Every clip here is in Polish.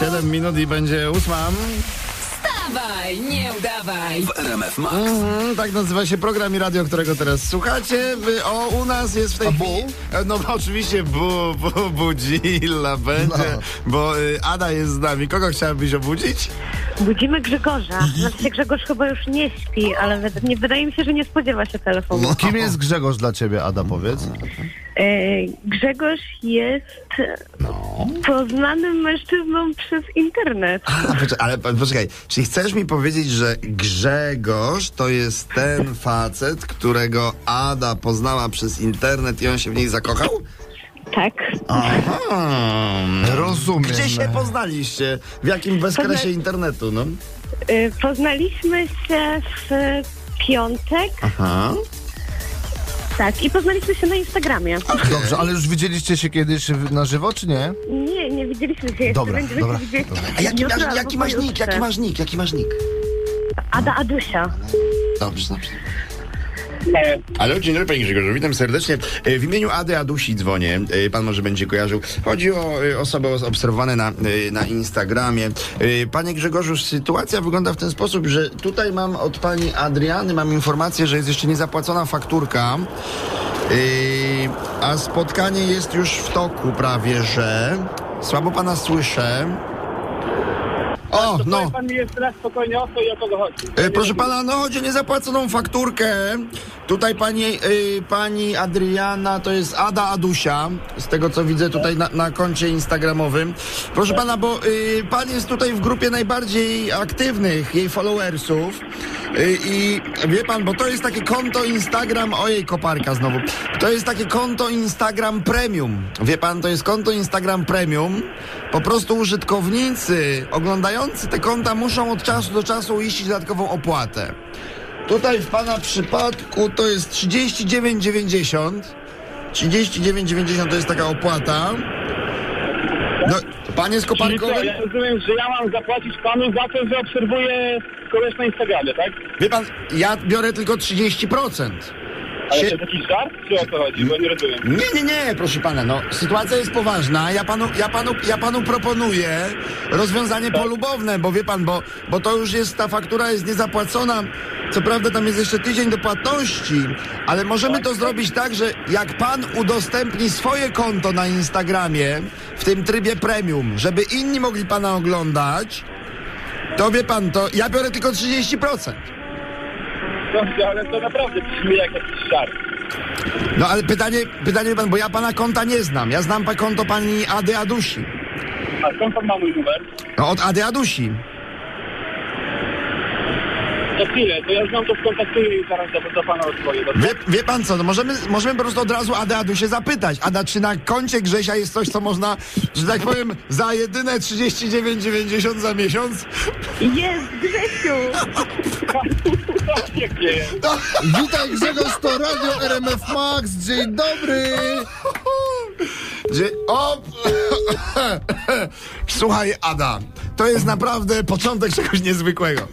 7 minut i będzie ósma. Wstawaj, nie udawaj. w RMF Max. Mhm, tak nazywa się program i radio, którego teraz słuchacie. Wy- O, u nas jest w tej A chwili... E, No oczywiście bu, bu, budzilla będzie, No. bo y, Ada jest z nami. Kogo chciałabyś obudzić? Budzimy Grzegorza. Znaczy się Grzegorz chyba już nie śpi, ale nie, wydaje mi się, że nie spodziewa się telefonu. No, Kim jest Grzegorz dla ciebie, Ada, powiedz? E, Grzegorz jest poznanym mężczyzną przez internet. A, ale po- poczekaj, czyli chcesz mi powiedzieć, że Grzegorz to jest ten facet, którego Ada poznała przez internet i on się w niej zakochał? Tak. Aha. Rozumiem. Gdzie się poznaliście? W jakim bezkresie internetu, no? E, poznaliśmy się w piątek. Aha. Tak, i poznaliśmy się na Instagramie. Dobrze, ale już widzieliście się kiedyś na żywo, czy nie? Nie, nie widzieliśmy się jeszcze. Dobra, Będziemy dobra, się widzieć A jaki jutro masz, albo jaki masz nick? Jaki masz nick? Jaki masz nick? Ada Adusia. Dobrze, dobrze. Ale dzień dobry panie Grzegorzu, witam serdecznie. E, W imieniu Ady Adusi dzwonię, E, pan może będzie kojarzył. Chodzi o e, osoby os- obserwowane na, e, na Instagramie. E, Panie Grzegorzu, sytuacja wygląda w ten sposób, że tutaj mam od pani Adriany, mam informację, że jest jeszcze niezapłacona fakturka, E, a spotkanie jest już w toku prawie, że... Słabo pana słyszę. O, To no. pan mi jeszcze raz spokojnie o co i o kogo chodzi. E, proszę pana, no chodzi o niezapłaconą fakturkę. Tutaj pani, e, pani Adriana, to jest Ada Adusia, z tego co widzę tutaj na, na koncie instagramowym. Proszę pana, bo e, pan jest tutaj w grupie najbardziej aktywnych jej followersów. E, I wie pan, bo to jest takie konto Instagram, ojej koparka znowu. To jest takie konto Instagram Premium. Wie pan, to jest konto Instagram Premium. Po prostu użytkownicy oglądający te konta muszą od czasu do czasu uiścić dodatkową opłatę. Tutaj w pana przypadku to jest 39,90. 39,90 to jest taka opłata. No, pan jest Czyli co, koparkowy? ja rozumiem, że ja mam zapłacić panu za to, że obserwuję kogoś na Instagramie, tak? Wie pan, ja biorę tylko 30%. Ale Sie- to jest jakiś żart? Czy o co chodzi? Bo nie rozumiem. Nie, nie, nie, proszę pana, no sytuacja jest poważna. Ja panu, ja panu, ja panu proponuję rozwiązanie polubowne, bo wie pan, bo, bo to już jest, ta faktura jest niezapłacona. Co prawda tam jest jeszcze tydzień do płatności, ale możemy to zrobić tak, że jak pan udostępni swoje konto na Instagramie w tym trybie premium, żeby inni mogli pana oglądać, to wie pan, to ja biorę tylko 30%. Dobrze, ale to naprawdę brzmi jak jakiś żart. No ale pytanie, pytanie pan, bo ja pana konta nie znam. Ja znam pa konto pani Ady Adusi. A skąd pan ma mój numer? No od Ady Adusi. To chwilę, to ja znam to skontaktuję i zaraz do, do pana dobrze? Wie, wie pan co, no możemy, możemy po prostu od razu Adę Adusie zapytać. Ada, czy na koncie Grzesia jest coś, co można, że tak powiem, za jedyne 39,90 za miesiąc? Jest, Grzesiu! Pięknie. Witaj Grzegorz, to Radio RMF Max, dzień dobry! Gdzie, o! Słuchaj, Ada, to jest naprawdę początek czegoś niezwykłego.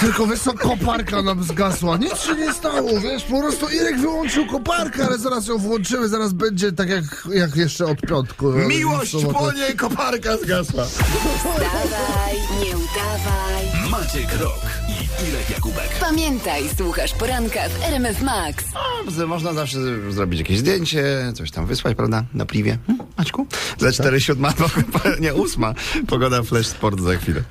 Tylko wiesz co, koparka nam zgasła, nic się nie stało, wiesz, po prostu Irek wyłączył koparkę, ale zaraz ją włączymy, zaraz będzie tak jak, jak jeszcze od piątku. Miłość płonie, koparka zgasła. Wstawaj, nie udawaj. Maciek Rok i Irek Jakubek. Pamiętaj, słuchasz poranka w RMF Max. Z- Można zawsze zrobić jakieś zdjęcie, coś tam wysłać, prawda? Na pliwie. Hmm, Maćku? Za 4 siódma, nie ósma. Pogoda Flash Sport za chwilę.